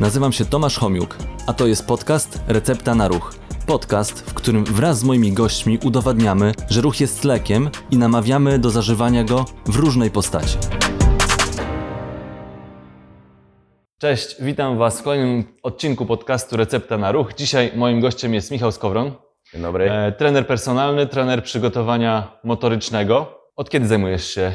Nazywam się Tomasz Homiuk, a to jest podcast Recepta na Ruch. Podcast, w którym wraz z moimi gośćmi udowadniamy, że ruch jest lekiem i namawiamy do zażywania go w różnej postaci. Cześć, witam Was w kolejnym odcinku podcastu Recepta na Ruch. Dzisiaj moim gościem jest Michał Skowron, Dzień dobry. e, trener personalny, trener przygotowania motorycznego. Od kiedy zajmujesz się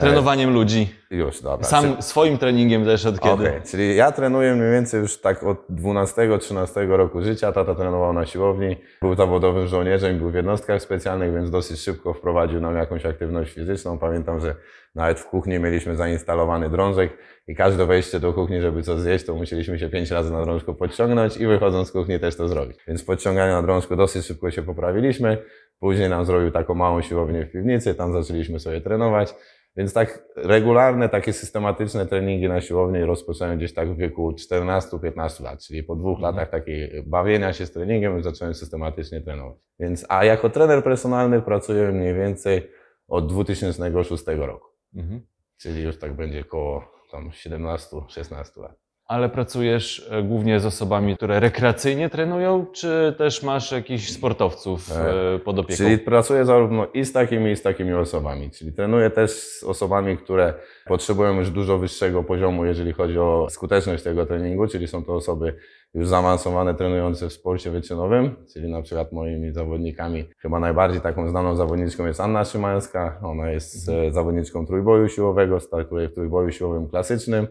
trenowaniem ludzi? Już, dobra. Sam swoim treningiem też od kiedy? Okej, czyli ja trenuję mniej więcej już tak od 12-13 roku życia. Tata trenował na siłowni, był zawodowym żołnierzem, był w jednostkach specjalnych, więc dosyć szybko wprowadził nam jakąś aktywność fizyczną. Pamiętam, że nawet w kuchni mieliśmy zainstalowany drążek i każde wejście do kuchni, żeby coś zjeść, to musieliśmy się pięć razy na drążku podciągnąć i wychodząc z kuchni też to zrobić. Więc podciąganie na drążku dosyć szybko się poprawiliśmy. Później nam zrobił taką małą siłownię w piwnicy, tam zaczęliśmy sobie trenować. Więc tak regularne, takie systematyczne treningi na siłowni rozpocząłem gdzieś tak w wieku 14-15 lat, czyli po dwóch Mhm. latach takiej bawienia się z treningiem już zacząłem systematycznie trenować. Więc, a jako trener personalny pracuję mniej więcej od 2006 roku, Mhm. czyli już tak będzie koło tam 17-16 lat. Ale pracujesz e, głównie z osobami, które rekreacyjnie trenują, czy też masz jakichś sportowców E, e, pod opieką? Czyli pracuję zarówno i z takimi, i z takimi osobami. Czyli trenuję też z osobami, które potrzebują już dużo wyższego poziomu, jeżeli chodzi o skuteczność tego treningu, czyli są to osoby już zaawansowane, trenujące w sporcie wyczynowym, czyli na przykład moimi zawodnikami, chyba najbardziej taką znaną zawodniczką jest Anna Szymańska. Ona jest e, zawodniczką trójboju siłowego, startuje w trójboju siłowym klasycznym.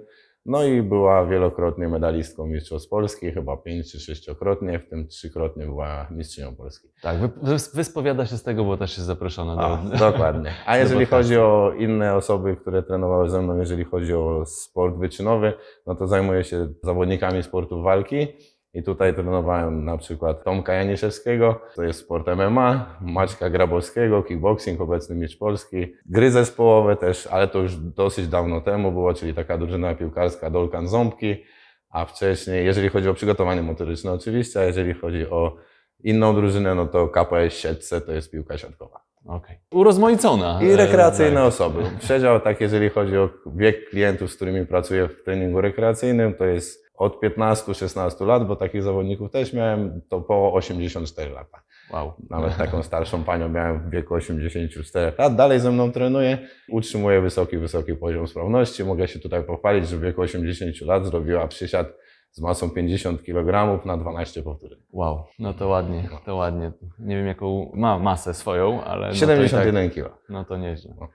No i była wielokrotnie medalistką Mistrzostw Polski, chyba pięć czy sześciokrotnie, w tym trzykrotnie była mistrzynią Polski. Tak, wy, wy, wyspowiada się z tego, bo też jest zaproszona A, do... dokładnie. A jeżeli chodzi o inne osoby, które trenowały ze mną, jeżeli chodzi o sport wyczynowy, no to zajmuję się zawodnikami sportu walki. I tutaj trenowałem na przykład Tomka Janiszewskiego, to jest sport MMA, Maćka Grabowskiego, kickboxing, obecny mistrz Polski. Gry zespołowe też, ale to już dosyć dawno temu było, czyli taka drużyna piłkarska Dolkan Ząbki, a wcześniej, jeżeli chodzi o przygotowanie motoryczne oczywiście, a jeżeli chodzi o inną drużynę, no to KPS Siedlce to jest piłka siatkowa. Okej. Urozmaicona. I e, rekreacyjne tak. osoby. Przedział tak, jeżeli chodzi o wiek klientów, z którymi pracuję w treningu rekreacyjnym, to jest od 15-16 lat, bo takich zawodników też miałem, to po 84 lata. Wow. Nawet taką starszą panią miałem w wieku 84 lat. Dalej ze mną trenuje, utrzymuje wysoki, wysoki poziom sprawności. Mogę się tutaj pochwalić, że w wieku 80 lat zrobiła przysiad z masą 50 kg na 12 powtórzeń. Wow, no to ładnie, to ładnie. Nie wiem jaką ma masę swoją, ale no to, i 71 tak, kg. no to nieźle. No.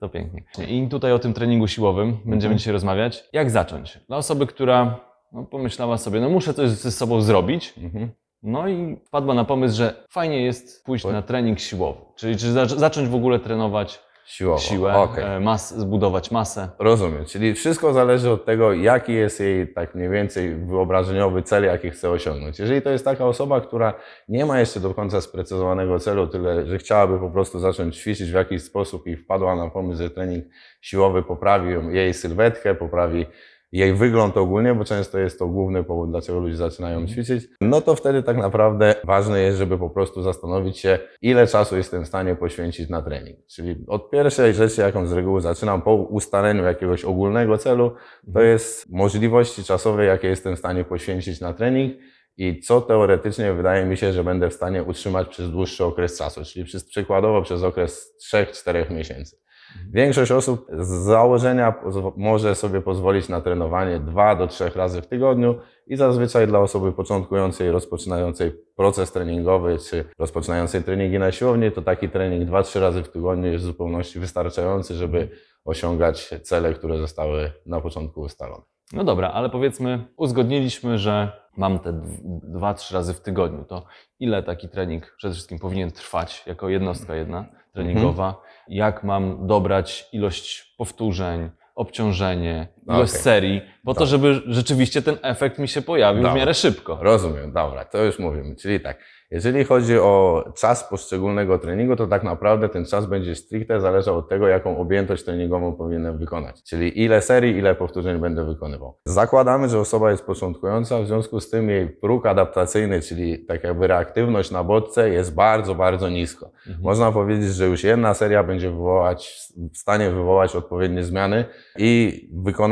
To pięknie. I tutaj o tym treningu siłowym będziemy Mhm. dzisiaj rozmawiać. Jak zacząć? Dla osoby, która no, pomyślała sobie, no muszę coś ze sobą zrobić, Mhm. no i wpadła na pomysł, że fajnie jest pójść na trening siłowy. Czyli czy zac- zacząć w ogóle trenować Siłowo. siłę, Okej. e, mas, zbudować masę. Rozumiem, czyli wszystko zależy od tego, jaki jest jej tak mniej więcej wyobrażeniowy cel, jaki chce osiągnąć. Jeżeli to jest taka osoba, która nie ma jeszcze do końca sprecyzowanego celu, tyle, że chciałaby po prostu zacząć ćwiczyć w jakiś sposób i wpadła na pomysł, że trening siłowy poprawi ją- jej sylwetkę, poprawi jej wygląd ogólnie, bo często jest to główny powód, dlaczego ludzie zaczynają ćwiczyć, no to wtedy tak naprawdę ważne jest, żeby po prostu zastanowić się, ile czasu jestem w stanie poświęcić na trening. Czyli od pierwszej rzeczy, jaką z reguły zaczynam po ustaleniu jakiegoś ogólnego celu, to jest możliwości czasowe, jakie jestem w stanie poświęcić na trening i co teoretycznie wydaje mi się, że będę w stanie utrzymać przez dłuższy okres czasu, czyli przez, przykładowo przez okres 3-4 miesięcy. Większość osób z założenia może sobie pozwolić na trenowanie 2 do 3 razy w tygodniu i zazwyczaj dla osoby początkującej, rozpoczynającej proces treningowy czy rozpoczynającej treningi na siłowni, to taki trening 2-3 razy w tygodniu jest w zupełności wystarczający, żeby osiągać cele, które zostały na początku ustalone. No dobra, ale powiedzmy, uzgodniliśmy, że mam te dw- dwa, trzy razy w tygodniu. To ile taki trening przede wszystkim powinien trwać jako jednostka jedna treningowa? Mhm. Jak mam dobrać ilość powtórzeń, obciążenie, ilość Okej. serii, po to, żeby rzeczywiście ten efekt mi się pojawił w Dobra. miarę szybko. Rozumiem, dobra, to już mówimy. Czyli tak, Jeżeli chodzi o czas poszczególnego treningu, to tak naprawdę ten czas będzie stricte zależał od tego, jaką objętość treningową powinienem wykonać. Czyli ile serii, ile powtórzeń będę wykonywał. Zakładamy, że osoba jest początkująca, w związku z tym jej próg adaptacyjny, czyli tak jakby reaktywność na bodźce jest bardzo, bardzo nisko. Można powiedzieć, że już jedna seria będzie wywołać, w stanie wywołać odpowiednie zmiany i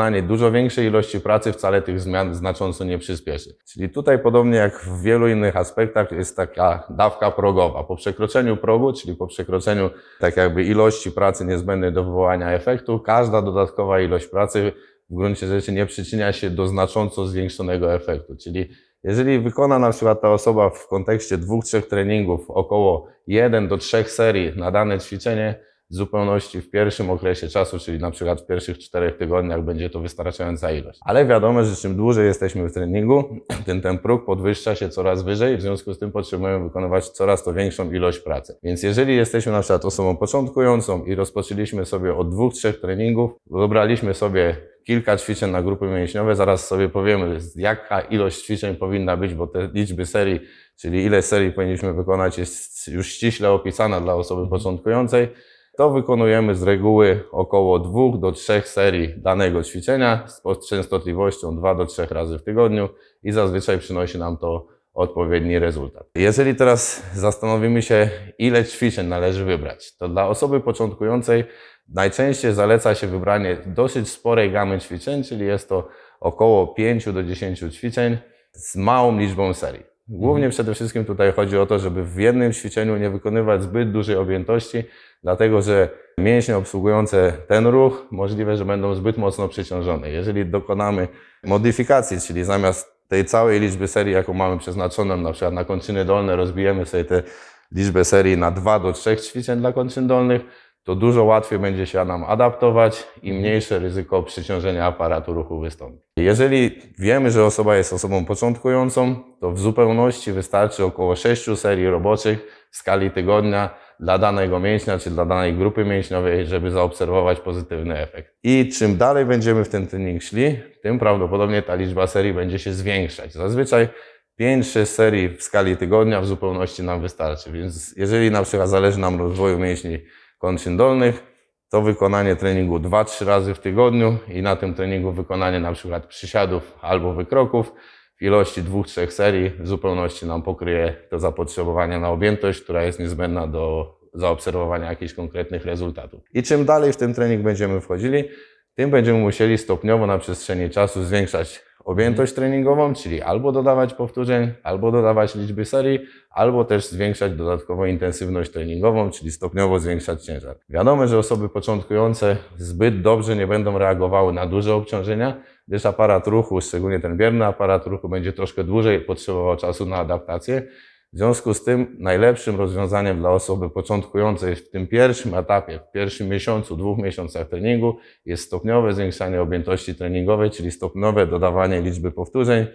wykonanie dużo większej ilości pracy wcale tych zmian znacząco nie przyspieszy. Czyli tutaj podobnie jak w wielu innych aspektach jest taka dawka progowa. Po przekroczeniu progu, czyli po przekroczeniu tak jakby ilości pracy niezbędnej do wywołania efektu, każda dodatkowa ilość pracy w gruncie rzeczy nie przyczynia się do znacząco zwiększonego efektu. Czyli jeżeli wykona na przykład ta osoba w kontekście dwóch, trzech treningów około 1 do 3 serii na dane ćwiczenie, w zupełności w pierwszym okresie czasu, czyli na przykład w pierwszych czterech tygodniach będzie to wystarczająca ilość. Ale wiadomo, że czym dłużej jesteśmy w treningu, tym ten próg podwyższa się coraz wyżej, w związku z tym potrzebujemy wykonywać coraz to większą ilość pracy. Więc jeżeli jesteśmy na przykład osobą początkującą i rozpoczęliśmy sobie od dwóch, trzech treningów, dobraliśmy sobie kilka ćwiczeń na grupy mięśniowe, zaraz sobie powiemy, jaka ilość ćwiczeń powinna być, bo te liczby serii, czyli ile serii powinniśmy wykonać, jest już ściśle opisana dla osoby początkującej to wykonujemy z reguły około 2 do 3 serii danego ćwiczenia z częstotliwością 2 do 3 razy w tygodniu i zazwyczaj przynosi nam to odpowiedni rezultat. Jeżeli teraz zastanowimy się, ile ćwiczeń należy wybrać, to dla osoby początkującej najczęściej zaleca się wybranie dosyć sporej gamy ćwiczeń, czyli jest to około 5 do 10 ćwiczeń z małą liczbą serii. Głównie przede wszystkim tutaj chodzi o to, żeby w jednym ćwiczeniu nie wykonywać zbyt dużej objętości, dlatego że mięśnie obsługujące ten ruch możliwe, że będą zbyt mocno przeciążone. Jeżeli dokonamy modyfikacji, czyli zamiast tej całej liczby serii, jaką mamy przeznaczoną na przykład na kończyny dolne, rozbijemy sobie tę liczbę serii na 2 do 3 ćwiczeń dla kończyn dolnych, to dużo łatwiej będzie się nam adaptować i mniejsze ryzyko przyciążenia aparatu ruchu wystąpi. Jeżeli wiemy, że osoba jest osobą początkującą, to w zupełności wystarczy około 6 serii roboczych w skali tygodnia dla danego mięśnia czy dla danej grupy mięśniowej, żeby zaobserwować pozytywny efekt. I czym dalej będziemy w ten trening szli, tym prawdopodobnie ta liczba serii będzie się zwiększać. Zazwyczaj 5-6 serii w skali tygodnia w zupełności nam wystarczy. Więc jeżeli na przykład zależy nam rozwoju mięśni kończyn dolnych, to wykonanie treningu 2-3 razy w tygodniu i na tym treningu wykonanie na przykład przysiadów albo wykroków w ilości 2-3 serii w zupełności nam pokryje to zapotrzebowanie na objętość, która jest niezbędna do zaobserwowania jakichś konkretnych rezultatów. I czym dalej w ten trening będziemy wchodzili, tym będziemy musieli stopniowo na przestrzeni czasu zwiększać objętość treningową, czyli albo dodawać powtórzeń, albo dodawać liczby serii, albo też zwiększać dodatkowo intensywność treningową, czyli stopniowo zwiększać ciężar. Wiadomo, że osoby początkujące zbyt dobrze nie będą reagowały na duże obciążenia, gdyż aparat ruchu, szczególnie ten bierny aparat ruchu, będzie troszkę dłużej potrzebował czasu na adaptację. W związku z tym najlepszym rozwiązaniem dla osoby początkującej w tym pierwszym etapie, w pierwszym miesiącu, dwóch miesiącach treningu jest stopniowe zwiększanie objętości treningowej, czyli stopniowe dodawanie liczby powtórzeń,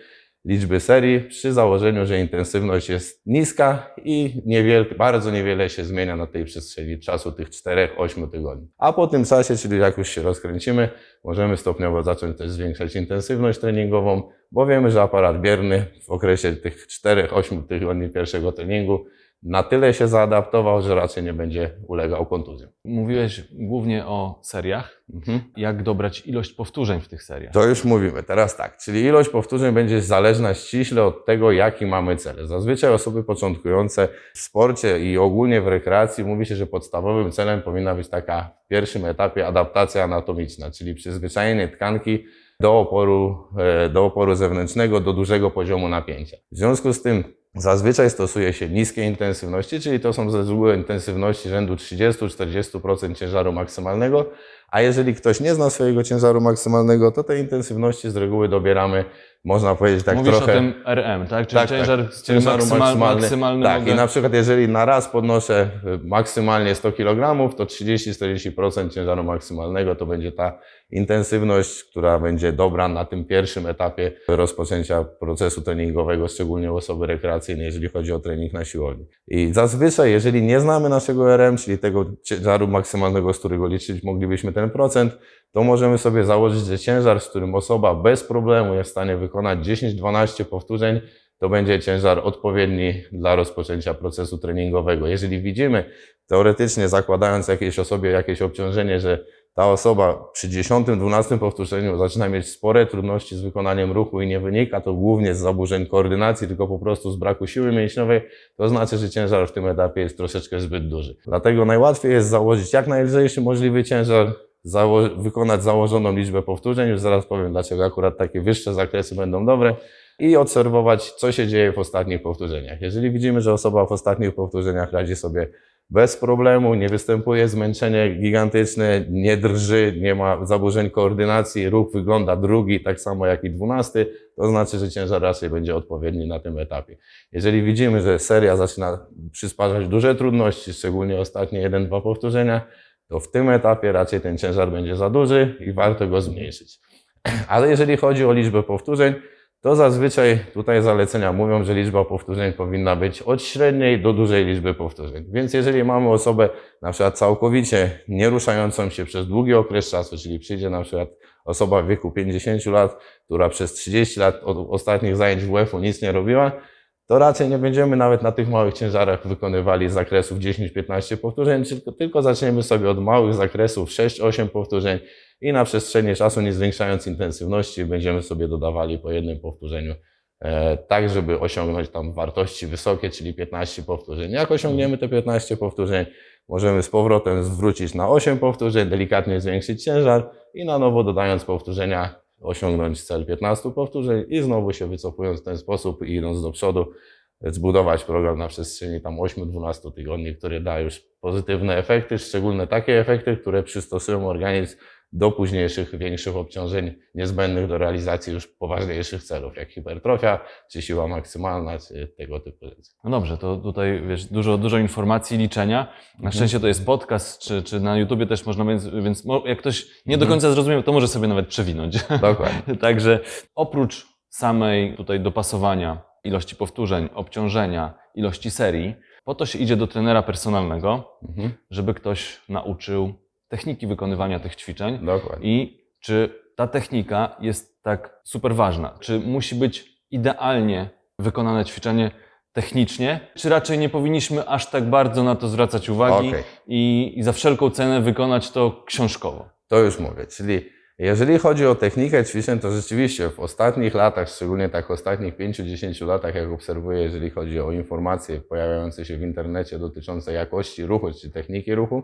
liczby serii przy założeniu, że intensywność jest niska i niewiel, bardzo niewiele się zmienia na tej przestrzeni czasu tych 4-8 tygodni. A po tym czasie, czyli jak już się rozkręcimy, możemy stopniowo zacząć też zwiększać intensywność treningową, bo wiemy, że aparat bierny w okresie tych 4-8 tygodni pierwszego treningu na tyle się zaadaptował, że raczej nie będzie ulegał kontuzjom. Mówiłeś głównie o seriach. Mhm. Jak dobrać ilość powtórzeń w tych seriach? To już mówimy, teraz tak, czyli ilość powtórzeń będzie zależna ściśle od tego, jaki mamy cel. Zazwyczaj osoby początkujące w sporcie i ogólnie w rekreacji mówi się, że podstawowym celem powinna być taka w pierwszym etapie adaptacja anatomiczna, czyli przyzwyczajenie tkanki do oporu, e, do oporu zewnętrznego, do dużego poziomu napięcia. W związku z tym Zazwyczaj stosuje się niskie intensywności, czyli to są ze reguły intensywności rzędu 30-40% ciężaru maksymalnego, a jeżeli ktoś nie zna swojego ciężaru maksymalnego, to te intensywności z reguły dobieramy, można powiedzieć tak Mówisz trochę... o tym RM, tak? Czyli Tak, tak. ciężar, Ciężaru maksymal, maksymalny. maksymalny Tak, mogę... i na przykład jeżeli na raz podnoszę y, maksymalnie 100 kg, to 30-40% ciężaru maksymalnego to będzie ta intensywność, która będzie dobra na tym pierwszym etapie rozpoczęcia procesu treningowego, szczególnie u osoby rekreacyjnej, jeżeli chodzi o trening na siłowni. I zazwyczaj, jeżeli nie znamy naszego RM, czyli tego ciężaru maksymalnego, z którego liczyć moglibyśmy ten procent, to możemy sobie założyć, że ciężar, z którym osoba bez problemu jest w stanie wykonać 10-12 powtórzeń, to będzie ciężar odpowiedni dla rozpoczęcia procesu treningowego. Jeżeli widzimy, teoretycznie zakładając jakiejś osobie jakieś obciążenie, że ta osoba przy 10-12 powtórzeniu zaczyna mieć spore trudności z wykonaniem ruchu i nie wynika to głównie z zaburzeń koordynacji, tylko po prostu z braku siły mięśniowej, to znaczy, że ciężar w tym etapie jest troszeczkę zbyt duży. Dlatego najłatwiej jest założyć jak najlżejszy możliwy ciężar, zało- wykonać założoną liczbę powtórzeń, już zaraz powiem, dlaczego akurat takie wyższe zakresy będą dobre, i obserwować, co się dzieje w ostatnich powtórzeniach. Jeżeli widzimy, że osoba w ostatnich powtórzeniach radzi sobie bez problemu, nie występuje zmęczenie gigantyczne, nie drży, nie ma zaburzeń koordynacji, ruch wygląda drugi, tak samo jak i dwunasty, to znaczy, że ciężar raczej będzie odpowiedni na tym etapie. Jeżeli widzimy, że seria zaczyna przysparzać duże trudności, szczególnie ostatnie jeden-dwa powtórzenia, to w tym etapie raczej ten ciężar będzie za duży i warto go zmniejszyć. Ale jeżeli chodzi o liczbę powtórzeń, to zazwyczaj tutaj zalecenia mówią, że liczba powtórzeń powinna być od średniej do dużej liczby powtórzeń. Więc jeżeli mamy osobę na przykład całkowicie nie ruszającą się przez długi okres czasu, czyli przyjdzie na przykład osoba w wieku 50 lat, która przez 30 lat od ostatnich zajęć WF-u nic nie robiła, to raczej nie będziemy nawet na tych małych ciężarach wykonywali zakresów 10-15 powtórzeń, tylko, tylko zaczniemy sobie od małych zakresów 6-8 powtórzeń i na przestrzeni czasu, nie zwiększając intensywności, będziemy sobie dodawali po jednym powtórzeniu, e, tak żeby osiągnąć tam wartości wysokie, czyli 15 powtórzeń. Jak osiągniemy te 15 powtórzeń, możemy z powrotem zwrócić na 8 powtórzeń, delikatnie zwiększyć ciężar i na nowo dodając powtórzenia osiągnąć cel 15 powtórzeń i znowu się wycofując w ten sposób i idąc do przodu, zbudować program na przestrzeni tam 8-12 tygodni, który da już pozytywne efekty, szczególne takie efekty, które przystosują organizm do późniejszych, większych obciążeń niezbędnych do realizacji już poważniejszych celów, jak hipertrofia, czy siła maksymalna, czy tego typu rzeczy. No dobrze, to tutaj wiesz, dużo, dużo informacji, liczenia. Na szczęście to jest podcast, czy, czy na YouTubie też można, więc, więc jak ktoś nie do końca zrozumiał, to może sobie nawet przewinąć. Dokładnie. Także oprócz samej tutaj dopasowania ilości powtórzeń, obciążenia, ilości serii, po to się idzie do trenera personalnego, Mhm. żeby ktoś nauczył techniki wykonywania tych ćwiczeń Dokładnie. i czy ta technika jest tak super ważna? Czy musi być idealnie wykonane ćwiczenie technicznie, czy raczej nie powinniśmy aż tak bardzo na to zwracać uwagi Okej. i, i za wszelką cenę wykonać to książkowo? To już mówię, czyli jeżeli chodzi o technikę ćwiczeń, to rzeczywiście w ostatnich latach, szczególnie tak w ostatnich 5-10 latach, jak obserwuję, jeżeli chodzi o informacje pojawiające się w internecie dotyczące jakości ruchu czy techniki ruchu,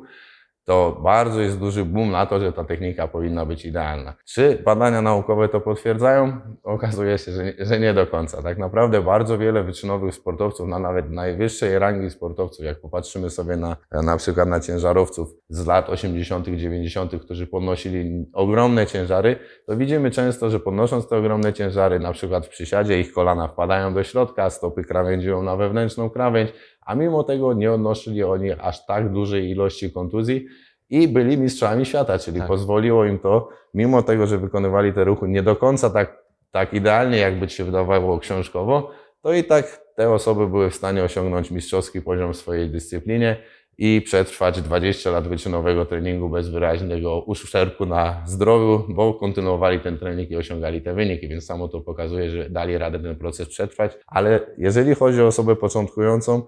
to bardzo jest duży boom na to, że ta technika powinna być idealna. Czy badania naukowe to potwierdzają? Okazuje się, że nie, że nie do końca. Tak naprawdę bardzo wiele wyczynowych sportowców, na nawet najwyższej rangi sportowców, jak popatrzymy sobie na na przykład na ciężarowców z lat 80., 90., którzy podnosili ogromne ciężary, to widzimy często, że podnosząc te ogromne ciężary, na przykład w przysiadzie, ich kolana wpadają do środka, stopy krawędzią na wewnętrzną krawędź, a mimo tego nie odnosili oni aż tak dużej ilości kontuzji i byli mistrzami świata, czyli Tak. pozwoliło im to, mimo tego, że wykonywali te ruchy nie do końca tak, tak idealnie, jakby ci się wydawało książkowo, to i tak te osoby były w stanie osiągnąć mistrzowski poziom w swojej dyscyplinie i przetrwać 20 lat wyczynowego treningu bez wyraźnego uszczerbku na zdrowiu, bo kontynuowali ten trening i osiągali te wyniki, więc samo to pokazuje, że dali radę ten proces przetrwać. Ale jeżeli chodzi o osobę początkującą,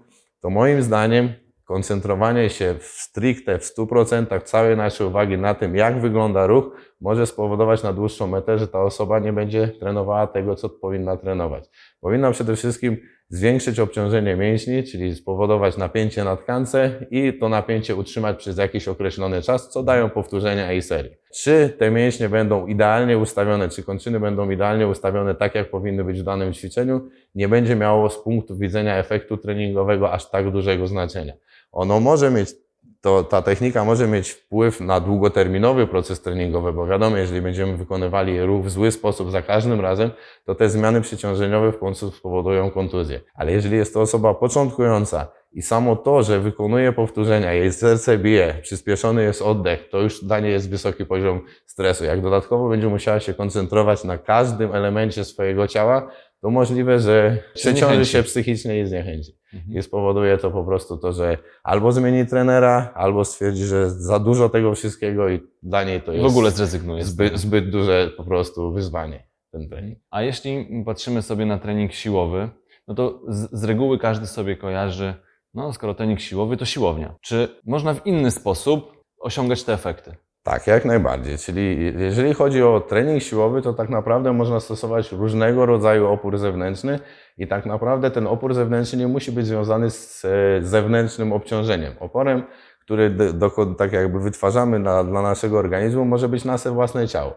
to moim zdaniem koncentrowanie się w stricte, w 100% całej naszej uwagi na tym, jak wygląda ruch, może spowodować na dłuższą metę, że ta osoba nie będzie trenowała tego, co powinna trenować. Powinna przede wszystkim zwiększyć obciążenie mięśni, czyli spowodować napięcie na tkance i to napięcie utrzymać przez jakiś określony czas, co dają powtórzenia i serii. Czy te mięśnie będą idealnie ustawione, czy kończyny będą idealnie ustawione tak, jak powinny być w danym ćwiczeniu, nie będzie miało z punktu widzenia efektu treningowego aż tak dużego znaczenia. Ono może mieć to ta technika może mieć wpływ na długoterminowy proces treningowy, bo wiadomo, jeżeli będziemy wykonywali ruch w zły sposób za każdym razem, to te zmiany przyciążeniowe w końcu spowodują kontuzję. Ale jeżeli jest to osoba początkująca i samo to, że wykonuje powtórzenia, jej serce bije, przyspieszony jest oddech, to już dla niej jest wysoki poziom stresu. Jak dodatkowo będzie musiała się koncentrować na każdym elemencie swojego ciała, to możliwe, że przeciąży się psychicznie i zniechęci. I spowoduje to po prostu to, że albo zmieni trenera, albo stwierdzi, że za dużo tego wszystkiego i dla niej to jest W ogóle zrezygnuje. zbyt, zbyt duże po prostu wyzwanie ten trening. A jeśli patrzymy sobie na trening siłowy, no to z, z reguły każdy sobie kojarzy, no skoro trening siłowy, to siłownia. Czy można w inny sposób osiągać te efekty? Tak, jak najbardziej. Czyli jeżeli chodzi o trening siłowy, to tak naprawdę można stosować różnego rodzaju opór zewnętrzny i tak naprawdę ten opór zewnętrzny nie musi być związany z e, zewnętrznym obciążeniem. Oporem, który do, do, tak jakby wytwarzamy na, dla naszego organizmu, może być nasze własne ciało.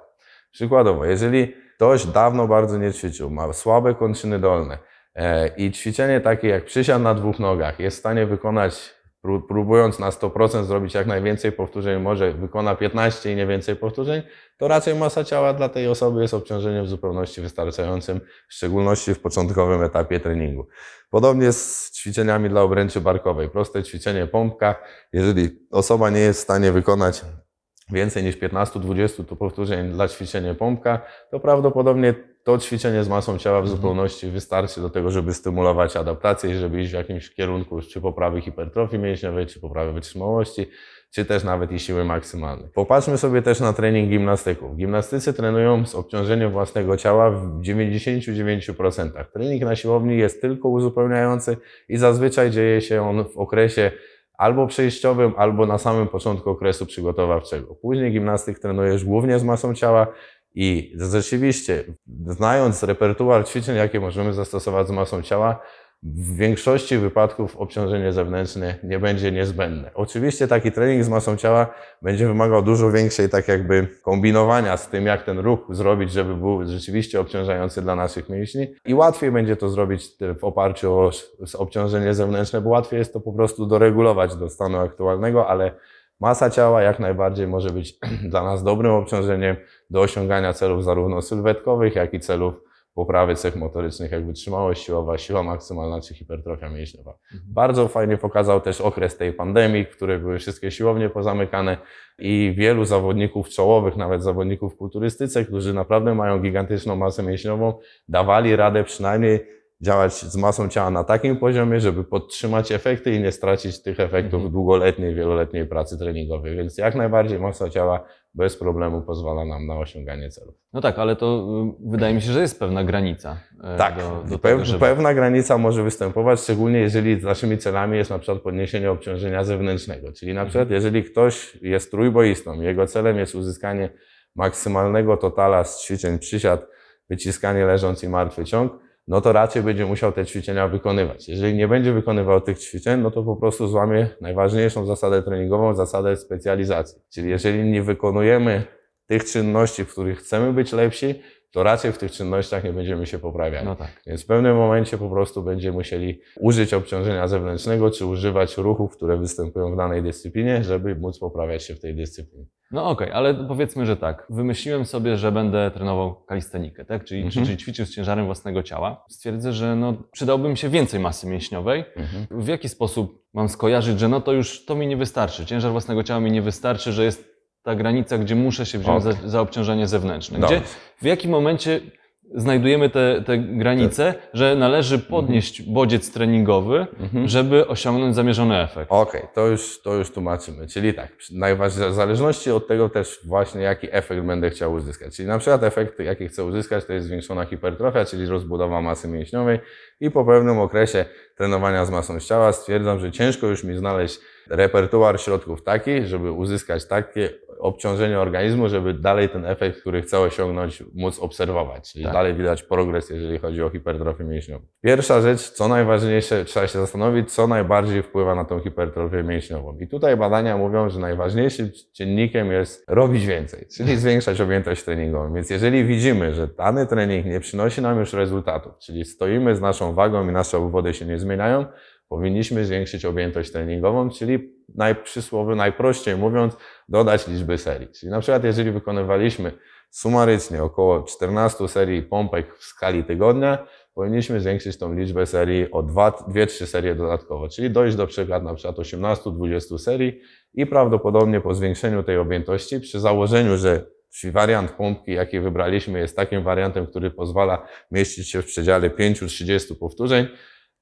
Przykładowo, jeżeli ktoś dawno bardzo nie ćwiczył, ma słabe kończyny dolne e, i ćwiczenie takie jak przysiad na dwóch nogach jest w stanie wykonać próbując na 100% zrobić jak najwięcej powtórzeń, może wykona 15 i nie więcej powtórzeń, to raczej masa ciała dla tej osoby jest obciążeniem w zupełności wystarczającym, w szczególności w początkowym etapie treningu. Podobnie z ćwiczeniami dla obręczy barkowej. Proste ćwiczenie pompka. Jeżeli osoba nie jest w stanie wykonać więcej niż 15-20 to powtórzeń dla ćwiczenia pompka, to prawdopodobnie to ćwiczenie z masą ciała w zupełności wystarczy do tego, żeby stymulować adaptację i żeby iść w jakimś kierunku czy poprawy hipertrofii mięśniowej, czy poprawy wytrzymałości, czy też nawet i siły maksymalnej. Popatrzmy sobie też na trening gimnastyków. Gimnastycy trenują z obciążeniem własnego ciała w 99%. Trening na siłowni jest tylko uzupełniający i zazwyczaj dzieje się on w okresie albo przejściowym, albo na samym początku okresu przygotowawczego. Później gimnastyk trenujesz głównie z masą ciała i rzeczywiście, znając repertuar ćwiczeń, jakie możemy zastosować z masą ciała, w większości wypadków obciążenie zewnętrzne nie będzie niezbędne. Oczywiście taki trening z masą ciała będzie wymagał dużo większej tak jakby kombinowania z tym, jak ten ruch zrobić, żeby był rzeczywiście obciążający dla naszych mięśni i łatwiej będzie to zrobić w oparciu o obciążenie zewnętrzne, bo łatwiej jest to po prostu doregulować do stanu aktualnego, ale masa ciała jak najbardziej może być dla nas dobrym obciążeniem do osiągania celów zarówno sylwetkowych, jak i celów poprawy cech motorycznych, jak wytrzymałość siłowa, siła maksymalna czy hipertrofia mięśniowa. Bardzo fajnie pokazał też okres tej pandemii, w której były wszystkie siłownie pozamykane i wielu zawodników czołowych, nawet zawodników w kulturystyce, którzy naprawdę mają gigantyczną masę mięśniową, dawali radę przynajmniej działać z masą ciała na takim poziomie, żeby podtrzymać efekty i nie stracić tych efektów Mhm. długoletniej, wieloletniej pracy treningowej. Więc jak najbardziej masa ciała bez problemu pozwala nam na osiąganie celów. No tak, ale to wydaje mi się, że jest pewna granica. y, Tak, do, do pew, tego, pewna granica może występować, szczególnie jeżeli naszymi celami jest na przykład podniesienie obciążenia zewnętrznego. Czyli na przykład jeżeli ktoś jest trójboistą, jego celem jest uzyskanie maksymalnego totala z ćwiczeń przysiad, wyciskanie leżąc i martwy ciąg, no to raczej będzie musiał te ćwiczenia wykonywać. Jeżeli nie będzie wykonywał tych ćwiczeń, no to po prostu złamie najważniejszą zasadę treningową, zasadę specjalizacji. Czyli jeżeli nie wykonujemy tych czynności, w których chcemy być lepsi, to raczej w tych czynnościach nie będziemy się poprawiali. No tak. Więc w pewnym momencie po prostu będziemy musieli użyć obciążenia zewnętrznego, czy używać ruchów, które występują w danej dyscyplinie, żeby móc poprawiać się w tej dyscyplinie. No okej, ale powiedzmy, że tak. Wymyśliłem sobie, że będę trenował kalistenikę, tak? Czyli, Mhm. czyli ćwiczył z ciężarem własnego ciała. Stwierdzę, że no, przydałby mi się więcej masy mięśniowej. W jaki sposób mam skojarzyć, że no to już to mi nie wystarczy. Ciężar własnego ciała mi nie wystarczy, że jest ta granica, gdzie muszę się wziąć Okej. za, za obciążenie zewnętrzne. Dobrze. Gdzie, w jakim momencie znajdujemy te, te granice, że należy podnieść bodziec treningowy, Mhm. żeby osiągnąć zamierzony efekt? Okej, to, już, to już tłumaczymy. Czyli tak, najważniejsze, w zależności od tego też właśnie jaki efekt będę chciał uzyskać. Czyli na przykład efekt, jaki chcę uzyskać, to jest zwiększona hipertrofia, czyli rozbudowa masy mięśniowej i po pewnym okresie trenowania z masą ciała stwierdzam, że ciężko już mi znaleźć repertuar środków taki, żeby uzyskać takie obciążenie organizmu, żeby dalej ten efekt, który chcę osiągnąć, móc obserwować. Czyli Tak. dalej widać progres, jeżeli chodzi o hipertrofię mięśniową. Pierwsza rzecz, co najważniejsze, trzeba się zastanowić, co najbardziej wpływa na tą hipertrofię mięśniową. I tutaj badania mówią, że najważniejszym czynnikiem jest robić więcej, czyli zwiększać objętość treningową. Więc jeżeli widzimy, że dany trening nie przynosi nam już rezultatów, czyli stoimy z naszą wagą i nasze obwody się nie zmieniają, powinniśmy zwiększyć objętość treningową, czyli najprzysłowy, najprościej mówiąc, dodać liczby serii. Czyli na przykład jeżeli wykonywaliśmy sumarycznie około 14 serii pompek w skali tygodnia, powinniśmy zwiększyć tą liczbę serii o 2-3 serie dodatkowo, czyli dojść do przykład na przykład 18-20 serii i prawdopodobnie po zwiększeniu tej objętości, przy założeniu, że wariant pompki, jaki wybraliśmy, jest takim wariantem, który pozwala mieścić się w przedziale 5-30 powtórzeń,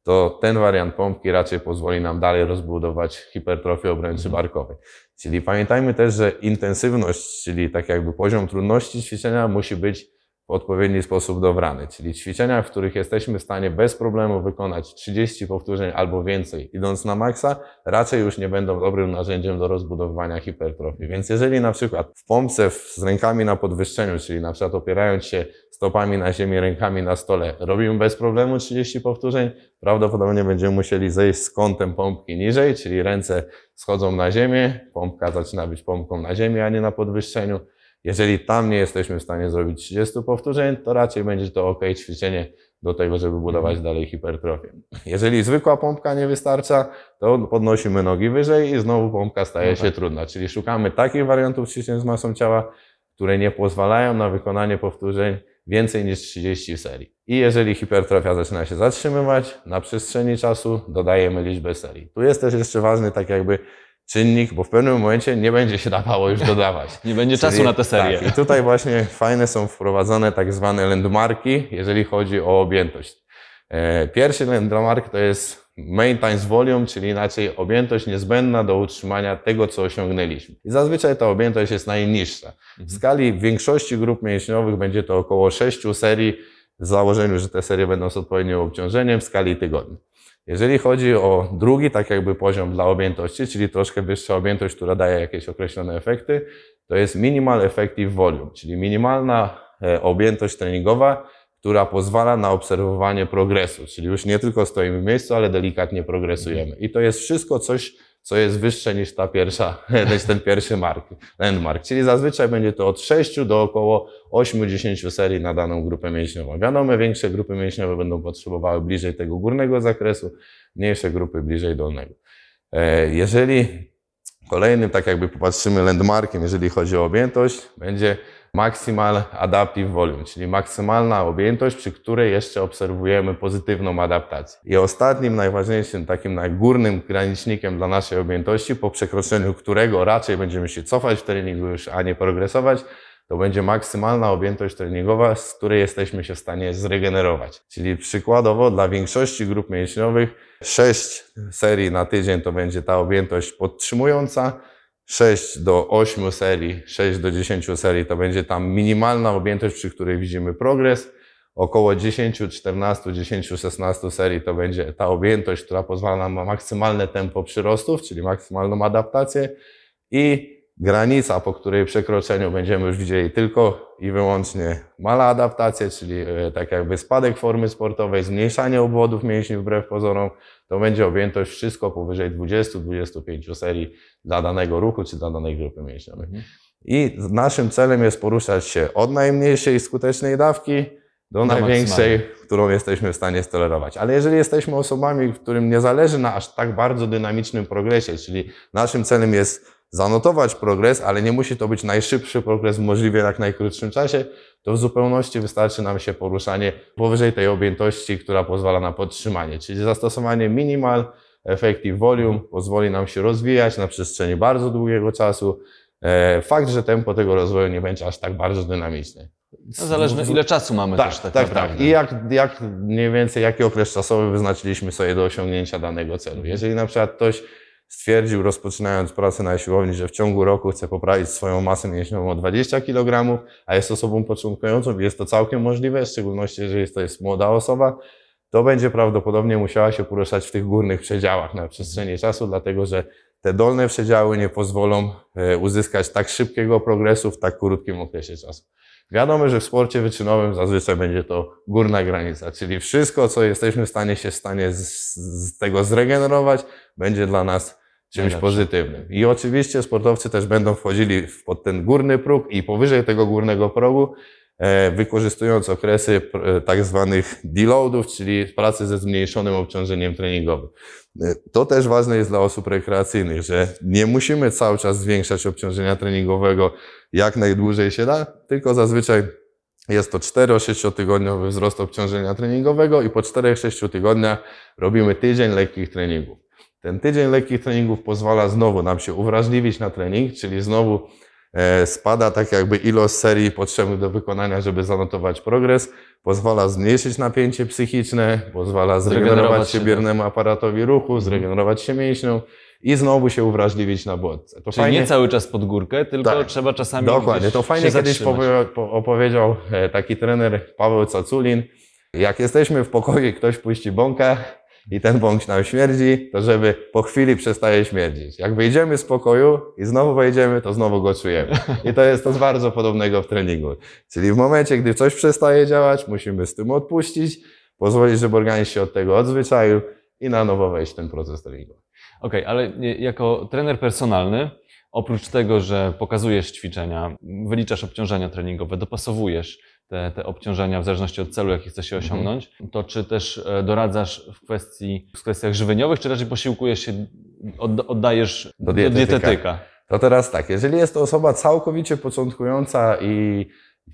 to ten wariant pompki raczej pozwoli nam dalej rozbudować hipertrofię obręczy barkowej. Czyli pamiętajmy też, że intensywność, czyli tak jakby poziom trudności ćwiczenia musi być w odpowiedni sposób dobrany. Czyli ćwiczenia, w których jesteśmy w stanie bez problemu wykonać 30 powtórzeń albo więcej, idąc na maksa, raczej już nie będą dobrym narzędziem do rozbudowywania hipertrofii. Więc jeżeli na przykład w pompce z rękami na podwyższeniu, czyli na przykład opierając się stopami na ziemi, rękami na stole, robimy bez problemu 30 powtórzeń, prawdopodobnie będziemy musieli zejść z kątem pompki niżej, czyli ręce schodzą na ziemię, pompka zaczyna być pompką na ziemi, a nie na podwyższeniu. Jeżeli tam nie jesteśmy w stanie zrobić 30 powtórzeń, to raczej będzie to ok ćwiczenie do tego, żeby budować dalej hipertrofię. Jeżeli zwykła pompka nie wystarcza, to podnosimy nogi wyżej i znowu pompka staje No się tak. trudna. Czyli szukamy takich wariantów ćwiczeń z masą ciała, które nie pozwalają na wykonanie powtórzeń więcej niż 30 serii. I jeżeli hipertrofia zaczyna się zatrzymywać, na przestrzeni czasu dodajemy liczbę serii. Tu jest też jeszcze ważny tak jakby czynnik, bo w pewnym momencie nie będzie się dawało już dodawać. Nie będzie Czyli- czasu na tę serię. Tak, I tutaj właśnie fajne są wprowadzone tak zwane landmarki, jeżeli chodzi o objętość. E, Pierwszy landmark to jest main times volume, czyli inaczej objętość niezbędna do utrzymania tego, co osiągnęliśmy. I zazwyczaj ta objętość jest najniższa. W skali większości grup mięśniowych będzie to około 6 serii, w założeniu, że te serie będą z odpowiednim obciążeniem w skali tygodni. Jeżeli chodzi o drugi, tak jakby poziom dla objętości, czyli troszkę wyższa objętość, która daje jakieś określone efekty, to jest minimal effective volume, czyli minimalna e, objętość treningowa, która pozwala na obserwowanie progresu, czyli już nie tylko stoimy w miejscu, ale delikatnie progresujemy. I to jest wszystko coś, co jest wyższe niż ta pierwsza, niż ten pierwszy mark, landmark. Czyli zazwyczaj będzie to od 6 do około 8-10 serii na daną grupę mięśniową. Wiadomo, większe grupy mięśniowe będą potrzebowały bliżej tego górnego zakresu, mniejsze grupy bliżej dolnego. E, Jeżeli kolejnym, tak jakby popatrzymy landmarkiem, jeżeli chodzi o objętość, będzie Maximal Adaptive Volume, czyli maksymalna objętość, przy której jeszcze obserwujemy pozytywną adaptację. I ostatnim, najważniejszym, takim najgórnym granicznikiem dla naszej objętości, po przekroczeniu którego raczej będziemy się cofać w treningu już, a nie progresować, to będzie maksymalna objętość treningowa, z której jesteśmy się w stanie zregenerować. Czyli przykładowo dla większości grup mięśniowych 6 serii na tydzień to będzie ta objętość podtrzymująca, 6 do 8 serii, 6 do 10 serii to będzie tam minimalna objętość, przy której widzimy progres. Około 10, 14, 10, 16 serii to będzie ta objętość, która pozwala nam na maksymalne tempo przyrostów, czyli maksymalną adaptację. I granica, po której przekroczeniu będziemy już widzieli tylko i wyłącznie mala adaptację, czyli e, tak jakby spadek formy sportowej, zmniejszanie obwodów mięśni wbrew pozorom, to będzie objętość wszystko powyżej 20-25 serii dla danego ruchu czy dla danej grupy mięśniowej. Mhm. I naszym celem jest poruszać się od najmniejszej skutecznej dawki do, Do największej, którą jesteśmy w stanie stolerować. Ale jeżeli jesteśmy osobami, którym nie zależy na aż tak bardzo dynamicznym progresie, czyli naszym celem jest zanotować progres, ale nie musi to być najszybszy progres możliwie jak najkrótszym czasie, to w zupełności wystarczy nam się poruszanie powyżej tej objętości, która pozwala na podtrzymanie, czyli zastosowanie minimal effective volume pozwoli nam się rozwijać na przestrzeni bardzo długiego czasu. E, Fakt, że tempo tego rozwoju nie będzie aż tak bardzo dynamiczne. No, zależne ile czasu mamy Tak, też tak, tak, naprawdę. tak. I jak, jak mniej więcej, jaki okres czasowy wyznaczyliśmy sobie do osiągnięcia danego celu. Mhm. Jeżeli na przykład ktoś stwierdził, rozpoczynając pracę na siłowni, że w ciągu roku chce poprawić swoją masę mięśniową o 20 kg, a jest osobą początkującą i jest to całkiem możliwe, w szczególności jeżeli to jest młoda osoba, to będzie prawdopodobnie musiała się poruszać w tych górnych przedziałach na przestrzeni czasu, dlatego że te dolne przedziały nie pozwolą e, uzyskać tak szybkiego progresu w tak krótkim okresie czasu. Wiadomo, że w sporcie wyczynowym zazwyczaj będzie to górna granica, czyli wszystko, co jesteśmy w stanie się w stanie z, z tego zregenerować, będzie dla nas czymś Najlepsze. pozytywnym. I oczywiście sportowcy też będą wchodzili pod ten górny próg i powyżej tego górnego progu, wykorzystując okresy e, tak zwanych deloadów, czyli pracy ze zmniejszonym obciążeniem treningowym. E, To też ważne jest dla osób rekreacyjnych, że nie musimy cały czas zwiększać obciążenia treningowego jak najdłużej się da, tylko zazwyczaj jest to 4-6 tygodniowy wzrost obciążenia treningowego i po 4-6 tygodniach robimy tydzień lekkich treningów. Ten tydzień lekkich treningów pozwala znowu nam się uwrażliwić na trening, czyli znowu e, spada tak jakby ilość serii potrzebnych do wykonania, żeby zanotować progres, pozwala zmniejszyć napięcie psychiczne, pozwala zregenerować Zregenerować się biernemu aparatowi ruchu, zregenerować się mięśniom i znowu się uwrażliwić na bodźce. To Czyli nie cały czas pod górkę, tylko Tak. trzeba czasami Dokładnie, to fajnie kiedyś opowiedział e, taki trener Paweł Caculin. Jak jesteśmy w pokoju i ktoś puści bąka i ten bąk nam śmierdzi, to żeby po chwili przestaje śmierdzić. Jak wyjdziemy z pokoju i znowu wejdziemy, to znowu go czujemy. I to jest coś bardzo podobnego w treningu. Czyli w momencie, gdy coś przestaje działać, musimy z tym odpuścić, pozwolić, żeby organizm się od tego odzwyczaił i na nowo wejść w ten proces treningowy. Okej, ale nie- jako trener personalny, oprócz tego, że pokazujesz ćwiczenia, wyliczasz obciążenia treningowe, dopasowujesz te, te obciążenia w zależności od celu, jaki chce się Mhm. osiągnąć, to czy też e, doradzasz w, kwestii, w kwestiach żywieniowych, czy raczej posiłkujesz się, od, oddajesz Do do dietetyka. dietetyka? To teraz tak, jeżeli jest to osoba całkowicie początkująca i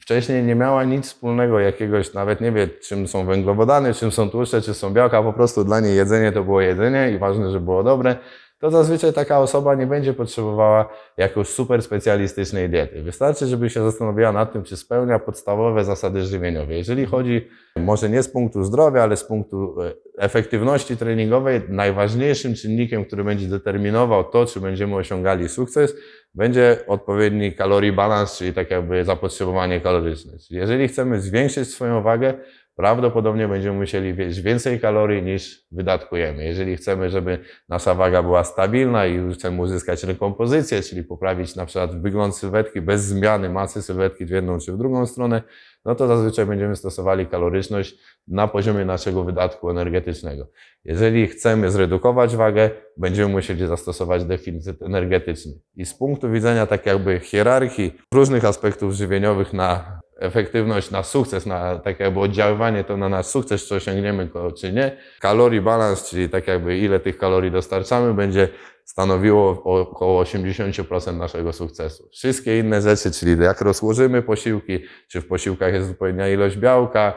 wcześniej nie miała nic wspólnego jakiegoś, nawet nie wie czym są węglowodany, czym są tłuszcze, czy są białka, po prostu dla niej jedzenie to było jedzenie i ważne, żeby było dobre, to zazwyczaj taka osoba nie będzie potrzebowała jakoś super specjalistycznej diety. Wystarczy, żeby się zastanowiła nad tym, czy spełnia podstawowe zasady żywieniowe. Jeżeli chodzi może nie z punktu zdrowia, ale z punktu e, efektywności treningowej, najważniejszym czynnikiem, który będzie determinował to, czy będziemy osiągali sukces, będzie odpowiedni kalorii balans, czyli tak jakby zapotrzebowanie kaloryczne. Czyli jeżeli chcemy zwiększyć swoją wagę, prawdopodobnie będziemy musieli wieść więcej kalorii niż wydatkujemy. Jeżeli chcemy, żeby nasza waga była stabilna i chcemy uzyskać rekompozycję, czyli poprawić na przykład wygląd sylwetki bez zmiany masy sylwetki w jedną czy w drugą stronę, no to zazwyczaj będziemy stosowali kaloryczność na poziomie naszego wydatku energetycznego. Jeżeli chcemy zredukować wagę, będziemy musieli zastosować deficyt energetyczny. I z punktu widzenia tak jakby hierarchii różnych aspektów żywieniowych na efektywność, na sukces, na tak jakby oddziaływanie to na nasz sukces, czy osiągniemy go, czy nie, kalorii balans, czyli tak jakby ile tych kalorii dostarczamy, będzie stanowiło około 80% naszego sukcesu. Wszystkie inne rzeczy, czyli jak rozłożymy posiłki, czy w posiłkach jest odpowiednia ilość białka,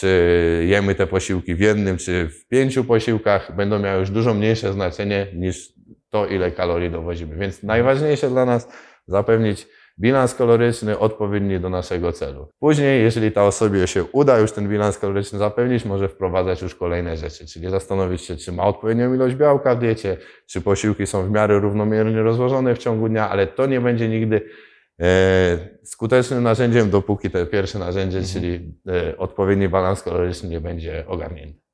czy jemy te posiłki w jednym, czy w pięciu posiłkach, będą miały już dużo mniejsze znaczenie niż to, ile kalorii dowozimy. Więc najważniejsze dla nas zapewnić bilans kaloryczny odpowiedni do naszego celu. Później, jeżeli ta osobie się uda już ten bilans kaloryczny zapewnić, może wprowadzać już kolejne rzeczy, czyli zastanowić się, czy ma odpowiednią ilość białka w diecie, czy posiłki są w miarę równomiernie rozłożone w ciągu dnia, ale to nie będzie nigdy e, skutecznym narzędziem, dopóki to pierwsze narzędzie, Mhm. czyli e, odpowiedni balans kaloryczny nie będzie ogarnięty.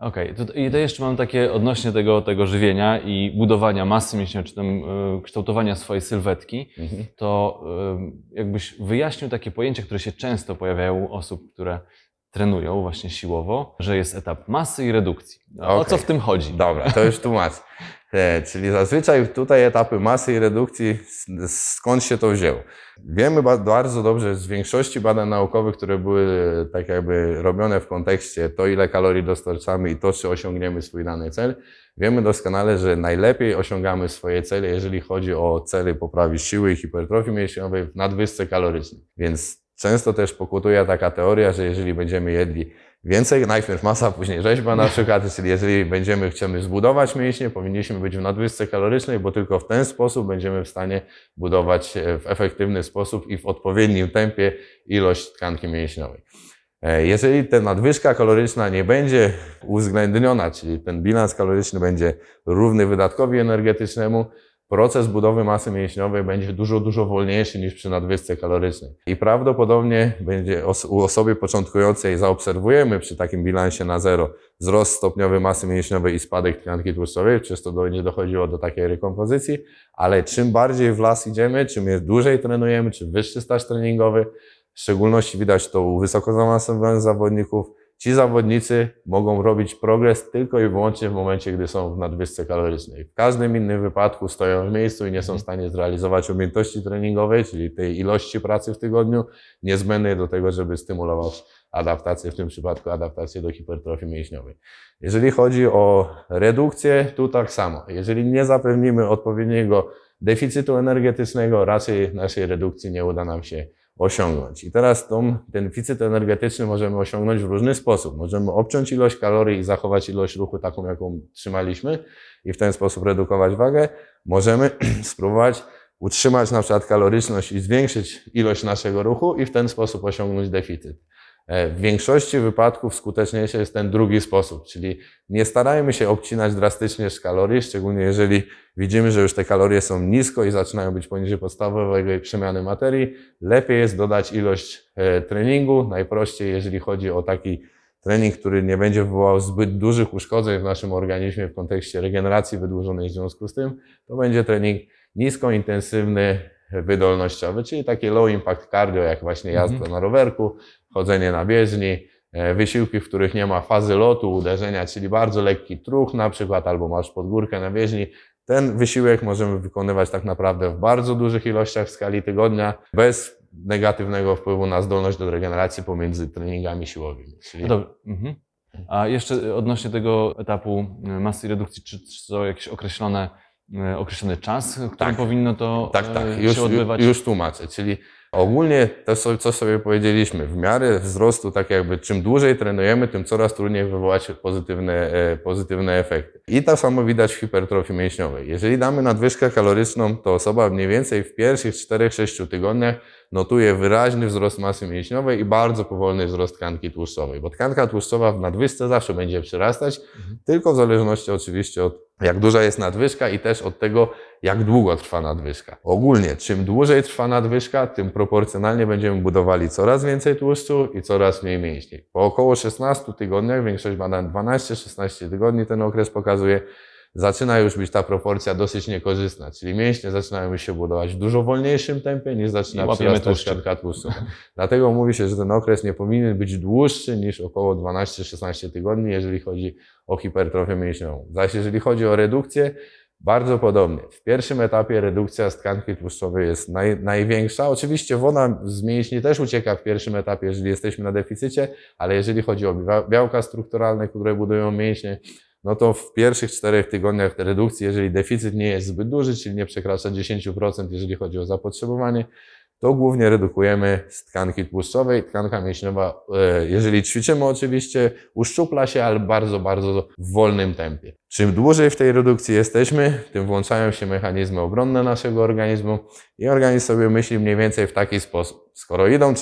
Okej, to, i to jeszcze mam takie odnośnie tego, tego żywienia i budowania masy mięśniowej, czy tam y, kształtowania swojej sylwetki, to y, jakbyś wyjaśnił takie pojęcia, które się często pojawiają u osób, które trenują właśnie siłowo, że jest etap masy i redukcji. O Okej. co w tym chodzi? Dobra, to już tłumacz. E, Czyli zazwyczaj tutaj etapy masy i redukcji, skąd się to wzięło? Wiemy ba- bardzo dobrze z większości badań naukowych, które były e, tak jakby robione w kontekście to, ile kalorii dostarczamy i to, czy osiągniemy swój dany cel. Wiemy doskonale, że najlepiej osiągamy swoje cele, jeżeli chodzi o cele poprawy siły i hipertrofii mięśniowej w nadwyżce kalorycznej. Więc często też pokutuje taka teoria, że jeżeli będziemy jedli więcej, najpierw masa, później rzeźba na przykład, czyli jeżeli będziemy, chcemy zbudować mięśnie, powinniśmy być w nadwyżce kalorycznej, bo tylko w ten sposób będziemy w stanie budować e, w efektywny sposób i w odpowiednim tempie ilość tkanki mięśniowej. E, Jeżeli ta nadwyżka kaloryczna nie będzie uwzględniona, czyli ten bilans kaloryczny będzie równy wydatkowi energetycznemu, proces budowy masy mięśniowej będzie dużo, dużo wolniejszy niż przy nadwyżce kalorycznej. I prawdopodobnie będzie os- u osoby początkującej zaobserwujemy przy takim bilansie na zero wzrost stopniowy masy mięśniowej i spadek tkanki tłuszczowej, przez to będzie dochodziło do takiej rekompozycji, ale czym bardziej w las idziemy, czym dłużej trenujemy, czy wyższy staż treningowy, w szczególności widać to u wysoko zaawansowanych zawodników, Ci zawodnicy mogą robić progres tylko i wyłącznie w momencie, gdy są w nadwyżce kalorycznej. W każdym innym wypadku stoją w miejscu i nie są w stanie zrealizować umiejętności treningowej, czyli tej ilości pracy w tygodniu, niezbędnej do tego, żeby stymulować adaptację, w tym przypadku adaptację do hipertrofii mięśniowej. Jeżeli chodzi o redukcję, tu tak samo. Jeżeli nie zapewnimy odpowiedniego deficytu energetycznego, raczej naszej redukcji nie uda nam się osiągnąć. I teraz tą, ten deficyt energetyczny możemy osiągnąć w różny sposób. Możemy obciąć ilość kalorii i zachować ilość ruchu taką, jaką trzymaliśmy i w ten sposób redukować wagę. Możemy spróbować utrzymać na przykład kaloryczność i zwiększyć ilość naszego ruchu i w ten sposób osiągnąć deficyt. E, W większości wypadków skuteczniejszy jest ten drugi sposób, czyli nie starajmy się obcinać drastycznie z kalorii, szczególnie jeżeli widzimy, że już te kalorie są nisko i zaczynają być poniżej podstawowej przemiany materii. Lepiej jest dodać ilość e, treningu. Najprościej, jeżeli chodzi o taki trening, który nie będzie wywołał zbyt dużych uszkodzeń w naszym organizmie w kontekście regeneracji wydłużonej w związku z tym, to będzie trening niskointensywny, wydolnościowy, czyli takie low impact cardio, jak właśnie jazda Mhm. na rowerku, chodzenie na bieżni, e, wysiłki, w których nie ma fazy lotu, uderzenia, czyli bardzo lekki truch na przykład, albo masz pod górkę na bieżni. Ten wysiłek możemy wykonywać tak naprawdę w bardzo dużych ilościach w skali tygodnia, bez negatywnego wpływu na zdolność do regeneracji pomiędzy treningami siłowymi. Czyli No Dobrze. Mhm. A jeszcze odnośnie tego etapu e, masy i redukcji, czy czy są jakieś określone, e, określony czas, w którym Tak. powinno to Tak, tak, już, się odbywać? już tłumaczę. Czyli ogólnie to, co, sobie powiedzieliśmy, w miarę wzrostu, tak jakby czym dłużej trenujemy, tym coraz trudniej wywołać pozytywne, e, pozytywne efekty. I to samo widać w hipertrofii mięśniowej. Jeżeli damy nadwyżkę kaloryczną, to osoba mniej więcej w pierwszych 4-6 tygodniach notuje wyraźny wzrost masy mięśniowej i bardzo powolny wzrost tkanki tłuszczowej, bo tkanka tłuszczowa w nadwyżce zawsze będzie przyrastać, Mhm. tylko w zależności oczywiście od jak duża jest nadwyżka i też od tego, jak długo trwa nadwyżka. Ogólnie, czym dłużej trwa nadwyżka, tym proporcjonalnie będziemy budowali coraz więcej tłuszczu i coraz mniej mięśni. Po około 16 tygodniach, większość badań 12-16 tygodni ten okres pokazuje, zaczyna już być ta proporcja dosyć niekorzystna, czyli mięśnie zaczynają się budować w dużo wolniejszym tempie niż zaczyna przyrastać tkanka tłuszczu. Dlatego mówi się, że ten okres nie powinien być dłuższy niż około 12-16 tygodni, jeżeli chodzi o hipertrofię mięśniową. Zaś jeżeli chodzi o redukcję, bardzo podobnie. W pierwszym etapie redukcja z tkanki tłuszczowej jest naj, największa. Oczywiście woda z mięśni też ucieka w pierwszym etapie, jeżeli jesteśmy na deficycie, ale jeżeli chodzi o bia- białka strukturalne, które budują mięśnie, no to w pierwszych czterech tygodniach redukcji, jeżeli deficyt nie jest zbyt duży, czyli nie przekracza 10%, jeżeli chodzi o zapotrzebowanie, to głównie redukujemy z tkanki tłuszczowej. Tkanka mięśniowa, e, jeżeli ćwiczymy oczywiście, uszczupla się, ale bardzo, bardzo w wolnym tempie. Czym dłużej w tej redukcji jesteśmy, tym włączają się mechanizmy obronne naszego organizmu i organizm sobie myśli mniej więcej w taki sposób. Skoro idą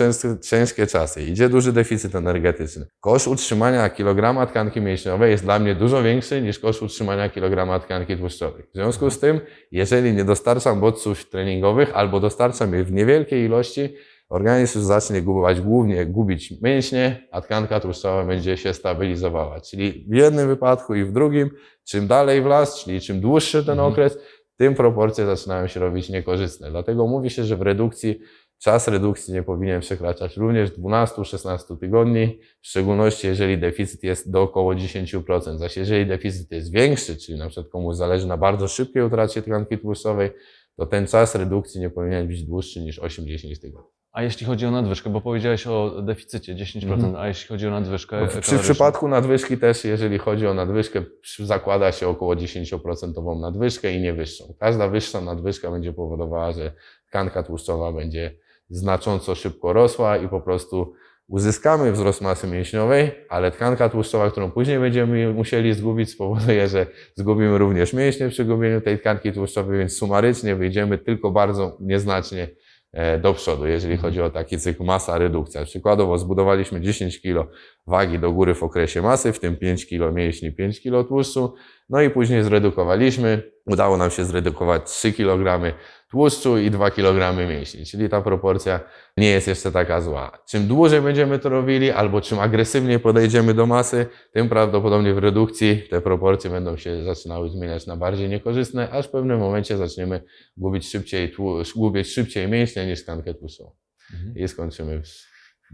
ciężkie czasy, idzie duży deficyt energetyczny, koszt utrzymania kilograma tkanki mięśniowej jest dla mnie dużo większy niż koszt utrzymania kilograma tkanki tłuszczowej. W związku z tym, jeżeli nie dostarczam bodźców treningowych albo dostarczam je w niewielkiej ilości, organizm zacznie gubować, głównie gubić mięśnie, a tkanka tłuszczowa będzie się stabilizowała. Czyli w jednym wypadku i w drugim, czym dalej w las, czyli czym dłuższy ten Mhm. okres, tym proporcje zaczynają się robić niekorzystne. Dlatego mówi się, że w redukcji czas redukcji nie powinien przekraczać również 12-16 tygodni, w szczególności jeżeli deficyt jest do około 10%. Zaś jeżeli deficyt jest większy, czyli na przykład komuś zależy na bardzo szybkiej utracie tkanki tłuszczowej, to ten czas redukcji nie powinien być dłuższy niż 8-10 tygodni. A jeśli chodzi o nadwyżkę, bo powiedziałeś o deficycie 10%, Mhm. a jeśli chodzi o nadwyżkę No, w, przy kaloryczną? przypadku nadwyżki też, jeżeli chodzi o nadwyżkę, zakłada się około 10% nadwyżkę i nie wyższą. Każda wyższa nadwyżka będzie powodowała, że tkanka tłuszczowa będzie znacząco szybko rosła i po prostu uzyskamy wzrost masy mięśniowej, ale tkanka tłuszczowa, którą później będziemy musieli zgubić, spowoduje, że zgubimy również mięśnie przy gubieniu tej tkanki tłuszczowej, więc sumarycznie wyjdziemy tylko bardzo nieznacznie e, do przodu, jeżeli chodzi o taki cykl masa-redukcja. Przykładowo zbudowaliśmy 10 kg wagi do góry w okresie masy, w tym 5 kg mięśni, 5 kg tłuszczu, no i później zredukowaliśmy. Udało nam się zredukować 3 kg tłuszczu i 2 kg mięśni, czyli ta proporcja nie jest jeszcze taka zła. Czym dłużej będziemy to robili, albo czym agresywniej podejdziemy do masy, tym prawdopodobnie w redukcji te proporcje będą się zaczynały zmieniać na bardziej niekorzystne, aż w pewnym momencie zaczniemy gubić szybciej, tłu- gubić szybciej mięśnie niż tkankę tłuszczową Mhm. i skończymy z,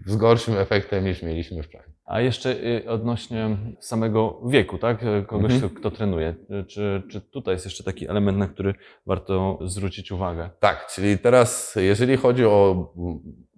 z gorszym efektem niż mieliśmy w planie. A jeszcze y, odnośnie samego wieku, tak? Y, Kogoś, Mhm. kto, trenuje. Y, Czy, czy tutaj jest jeszcze taki element, na który warto zwrócić uwagę? Tak, czyli teraz, jeżeli chodzi o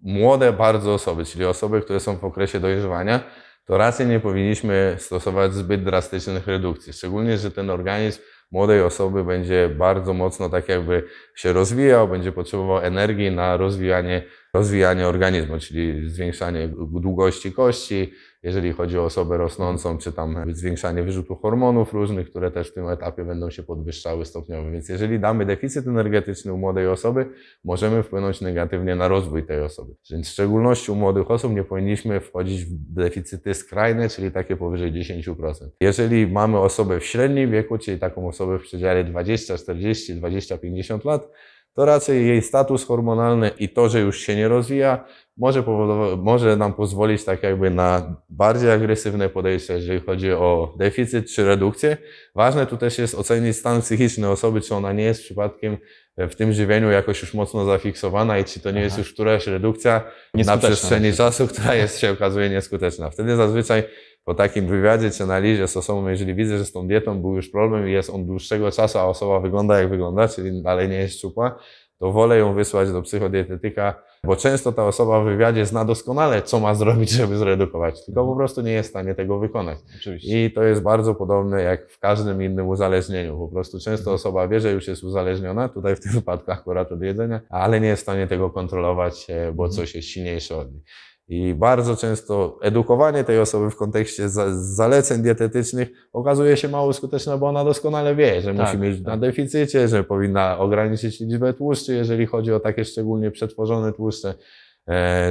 młode bardzo osoby, czyli osoby, które są w okresie dojrzewania, to raczej nie powinniśmy stosować zbyt drastycznych redukcji. Szczególnie, że ten organizm młodej osoby będzie bardzo mocno tak jakby się rozwijał, będzie potrzebował energii na rozwijanie rozwijanie organizmu, czyli zwiększanie długości kości, jeżeli chodzi o osobę rosnącą, czy tam zwiększanie wyrzutu hormonów różnych, które też w tym etapie będą się podwyższały stopniowo. Więc jeżeli damy deficyt energetyczny u młodej osoby, możemy wpłynąć negatywnie na rozwój tej osoby. Więc w szczególności u młodych osób nie powinniśmy wchodzić w deficyty skrajne, czyli takie powyżej 10%. Jeżeli mamy osobę w średnim wieku, czyli taką osobę w przedziale 20, 40, 20, 50 lat, to raczej jej status hormonalny i to, że już się nie rozwija, może, powodować, może nam pozwolić tak jakby na bardziej agresywne podejście, jeżeli chodzi o deficyt czy redukcję. Ważne tu też jest ocenić stan psychiczny osoby, czy ona nie jest przypadkiem w tym żywieniu jakoś już mocno zafiksowana i czy to nie jest Aha. już któraś redukcja na przestrzeni czasu, która jest, się okazuje nieskuteczna. Wtedy zazwyczaj po takim wywiadzie czy analizie z osobą, jeżeli widzę, że z tą dietą był już problem i jest on dłuższego czasu, a osoba wygląda jak wygląda, czyli dalej nie jest szczupła, to wolę ją wysłać do psychodietetyka, bo często ta osoba w wywiadzie zna doskonale, co ma zrobić, żeby zredukować, tylko po prostu nie jest w stanie tego wykonać. Oczywiście. I to jest bardzo podobne jak w każdym innym uzależnieniu. Po prostu często osoba wie, że już jest uzależniona, tutaj w tym wypadku akurat od jedzenia, ale nie jest w stanie tego kontrolować, e, bo coś jest silniejsze od niej. I bardzo często edukowanie tej osoby w kontekście za- zaleceń dietetycznych okazuje się mało skuteczne, bo ona doskonale wie, że Tak, musi mieć tak. na deficycie, że powinna ograniczyć liczbę tłuszczy, jeżeli chodzi o takie szczególnie przetworzone tłuszcze,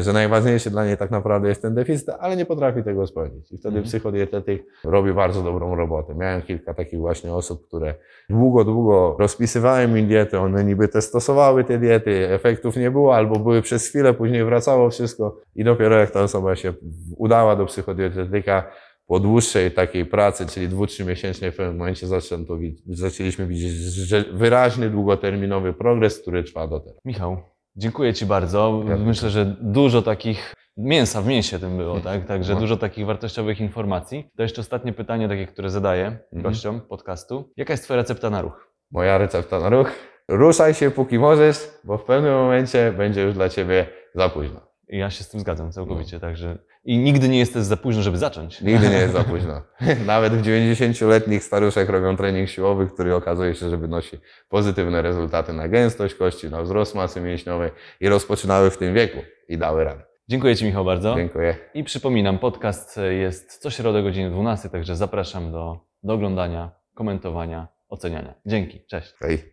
że najważniejszy dla niej tak naprawdę jest ten deficyt, ale nie potrafi tego spełnić. I wtedy Mhm. psychodietetyk robi bardzo dobrą robotę. Miałem kilka takich właśnie osób, które długo, długo rozpisywałem im diety, one niby te stosowały te diety, efektów nie było, albo były przez chwilę, później wracało wszystko i dopiero jak ta osoba się udała do psychodietetyka, po dłuższej takiej pracy, czyli dwu, trzy miesięcznej, w pewnym momencie zaczęto, zaczęliśmy widzieć że wyraźny, długoterminowy progres, który trwa do teraz. Michał, dziękuję Ci bardzo. Myślę, że dużo takich mięsa w mięsie tym było, tak? Także No. dużo takich wartościowych informacji. To jeszcze ostatnie pytanie, takie, które zadaję Mhm. gościom podcastu. Jaka jest Twoja recepta na ruch? Moja recepta na ruch. Ruszaj się póki możesz, bo w pewnym momencie będzie już dla ciebie za późno. I Ja się z tym zgadzam No. całkowicie, także... I nigdy nie jest za późno, żeby zacząć. Nigdy nie jest za późno. Nawet w 90-letnich staruszek robią trening siłowy, który okazuje się, że wynosi pozytywne rezultaty na gęstość kości, na wzrost masy mięśniowej i rozpoczynały w tym wieku i dały radę. Dziękuję Ci, Michał, bardzo. Dziękuję. I przypominam, podcast jest co środę o godzinie 12, także zapraszam do, do oglądania, komentowania, oceniania. Dzięki, cześć. Hej.